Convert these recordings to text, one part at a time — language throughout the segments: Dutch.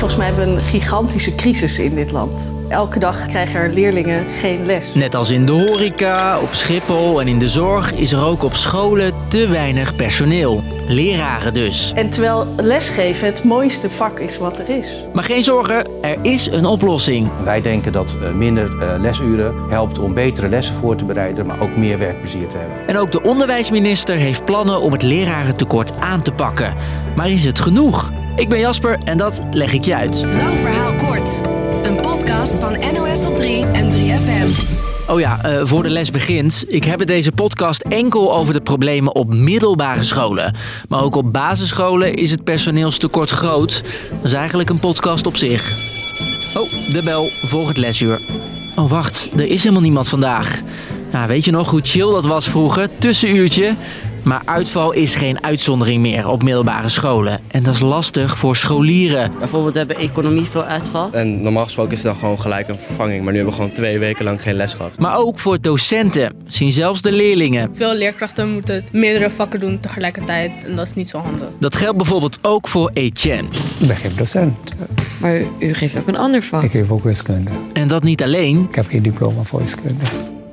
Volgens mij hebben we een gigantische crisis in dit land. Elke dag krijgen er leerlingen geen les. Net als in de horeca, op Schiphol en in de zorg is er ook op scholen te weinig personeel. Leraren dus. En terwijl lesgeven het mooiste vak is wat er is. Maar geen zorgen, er is een oplossing. Wij denken dat eh, minder eh, lesuren helpt om betere lessen voor te bereiden, maar ook meer werkplezier te hebben. En ook de onderwijsminister heeft plannen om het lerarentekort aan te pakken. Maar is het genoeg? Ik ben Jasper en dat leg ik je uit. Lang verhaal kort. Een podcast van NOS op 3 en 3FM. Oh ja, uh, voor de les begint. Ik heb het deze podcast enkel over de problemen op middelbare scholen. Maar ook op basisscholen is het personeelstekort groot. Dat is eigenlijk een podcast op zich. Oh, de bel voor het lesuur. Oh, wacht, er is helemaal niemand vandaag. Nou, weet je nog hoe chill dat was vroeger? Tussenuurtje. Maar uitval is geen uitzondering meer op middelbare scholen. En dat is lastig voor scholieren. Bijvoorbeeld we hebben economie veel uitval. En normaal gesproken is het dan gewoon gelijk een vervanging. Maar nu hebben we gewoon twee weken lang geen les gehad. Maar ook voor docenten, zien zelfs de leerlingen. Veel leerkrachten moeten meerdere vakken doen tegelijkertijd. En dat is niet zo handig. Dat geldt bijvoorbeeld ook voor Etienne. Ik ben geen docent. Maar u geeft ook een ander vak. Ik geef ook wiskunde. En dat niet alleen. Ik heb geen diploma voor wiskunde.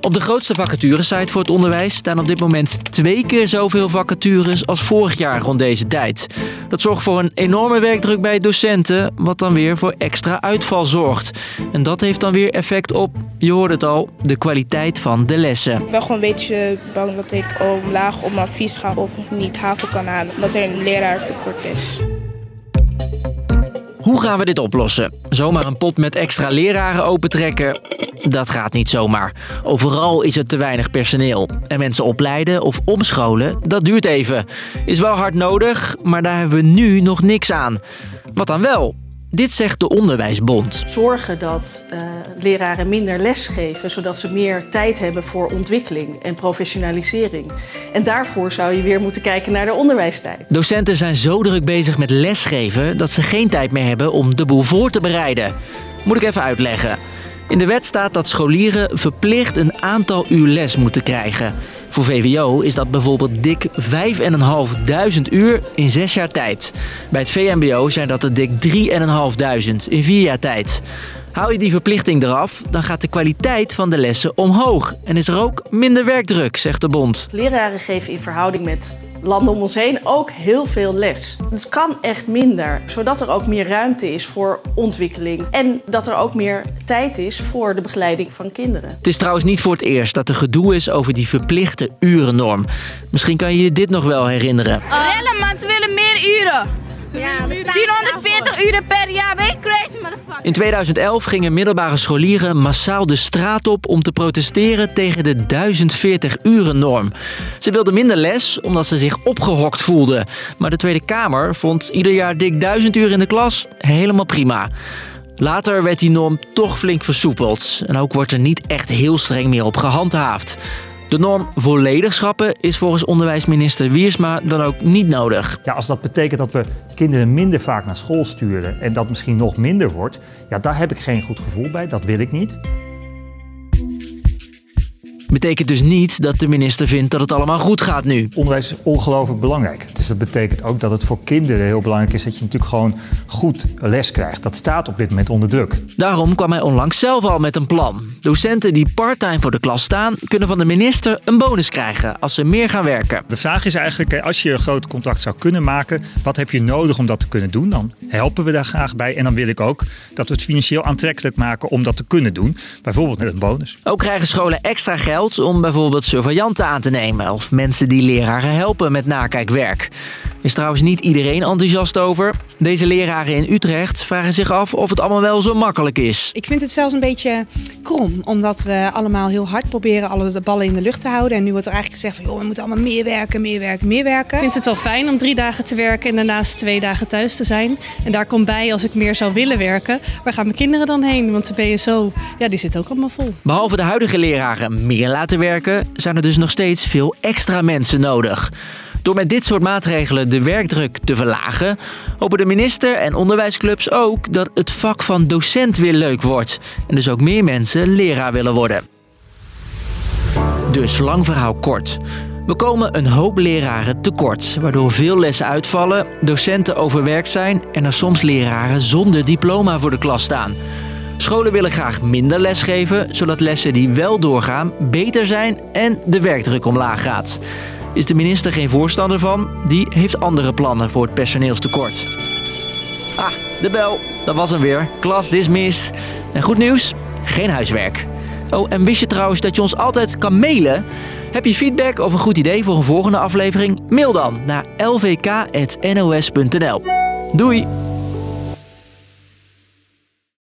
Op de grootste vacaturesite voor het onderwijs staan op dit moment twee keer zoveel vacatures als vorig jaar rond deze tijd. Dat zorgt voor een enorme werkdruk bij docenten, wat dan weer voor extra uitval zorgt. En dat heeft dan weer effect op, je hoort het al, de kwaliteit van de lessen. Ik ben gewoon een beetje bang dat ik omlaag mijn advies ga of niet haven kan halen, dat er een leraar tekort is. Hoe gaan we dit oplossen? Zomaar een pot met extra leraren opentrekken? Dat gaat niet zomaar. Overal is er te weinig personeel. En mensen opleiden of omscholen, dat duurt even. Is wel hard nodig, maar daar hebben we nu nog niks aan. Wat dan wel? Dit zegt de Onderwijsbond. Zorgen dat uh, leraren minder les geven, zodat ze meer tijd hebben voor ontwikkeling en professionalisering. En daarvoor zou je weer moeten kijken naar de onderwijstijd. Docenten zijn zo druk bezig met lesgeven dat ze geen tijd meer hebben om de boel voor te bereiden. Moet ik even uitleggen. In de wet staat dat scholieren verplicht een aantal uur les moeten krijgen. Voor VWO is dat bijvoorbeeld dik 5.500 uur in zes jaar tijd. Bij het VMBO zijn dat er dik 3.500 in vier jaar tijd. Haal je die verplichting eraf, dan gaat de kwaliteit van de lessen omhoog. En is er ook minder werkdruk, zegt de bond. Leraren geven in verhouding met landen om ons heen ook heel veel les. Het kan echt minder, zodat er ook meer ruimte is voor ontwikkeling. En dat er ook meer tijd is voor de begeleiding van kinderen. Het is trouwens niet voor het eerst dat er gedoe is over die verplichte urennorm. Misschien kan je je dit nog wel herinneren. Rellen man, ze willen meer uren. Ja, 440 uur per jaar, ben je crazy motherfucker. In 2011 gingen middelbare scholieren massaal de straat op om te protesteren tegen de 1040 uren norm. Ze wilden minder les omdat ze zich opgehokt voelden. Maar de Tweede Kamer vond ieder jaar dik 1000 uur in de klas helemaal prima. Later werd die norm toch flink versoepeld. En ook wordt er niet echt heel streng meer op gehandhaafd. De norm volledig schrappen is volgens onderwijsminister Wiersma dan ook niet nodig. Ja, als dat betekent dat we kinderen minder vaak naar school sturen en dat misschien nog minder wordt, ja, daar heb ik geen goed gevoel bij. Dat wil ik niet. Betekent dus niet dat de minister vindt dat het allemaal goed gaat nu. Onderwijs is ongelooflijk belangrijk. Dus dat betekent ook dat het voor kinderen heel belangrijk is dat je natuurlijk gewoon goed les krijgt. Dat staat op dit moment onder druk. Daarom kwam hij onlangs zelf al met een plan. Docenten die parttime voor de klas staan, kunnen van de minister een bonus krijgen als ze meer gaan werken. De vraag is eigenlijk, als je een groot contract zou kunnen maken, wat heb je nodig om dat te kunnen doen? Dan helpen we daar graag bij. En dan wil ik ook dat we het financieel aantrekkelijk maken om dat te kunnen doen. Bijvoorbeeld met een bonus. Ook krijgen scholen extra geld om bijvoorbeeld surveillanten aan te nemen of mensen die leraren helpen met nakijkwerk. Is trouwens niet iedereen enthousiast over. Deze leraren in Utrecht vragen zich af of het allemaal wel zo makkelijk is. Ik vind het zelfs een beetje krom, omdat we allemaal heel hard proberen alle de ballen in de lucht te houden. En nu wordt er eigenlijk gezegd van joh, we moeten allemaal meer werken, meer werken, meer werken. Ik vind het wel fijn om drie dagen te werken en daarnaast twee dagen thuis te zijn. En daar komt bij als ik meer zou willen werken, waar gaan mijn kinderen dan heen? Want de BSO, ja, die zit ook allemaal vol. Behalve de huidige leraren meer laten werken, zijn er dus nog steeds veel extra mensen nodig. Door met dit soort maatregelen de werkdruk te verlagen, hopen de minister en onderwijsclubs ook dat het vak van docent weer leuk wordt. En dus ook meer mensen leraar willen worden. Dus lang verhaal kort. We komen een hoop leraren tekort, waardoor veel lessen uitvallen, docenten overwerkt zijn en er soms leraren zonder diploma voor de klas staan. Scholen willen graag minder les geven, zodat lessen die wel doorgaan beter zijn en de werkdruk omlaag gaat. Is de minister geen voorstander van? Die heeft andere plannen voor het personeelstekort. Ah, de bel. Dat was hem weer. Klas dismissed. En goed nieuws? Geen huiswerk. Oh, en wist je trouwens dat je ons altijd kan mailen? Heb je feedback of een goed idee voor een volgende aflevering? Mail dan naar lvk.nos.nl. Doei!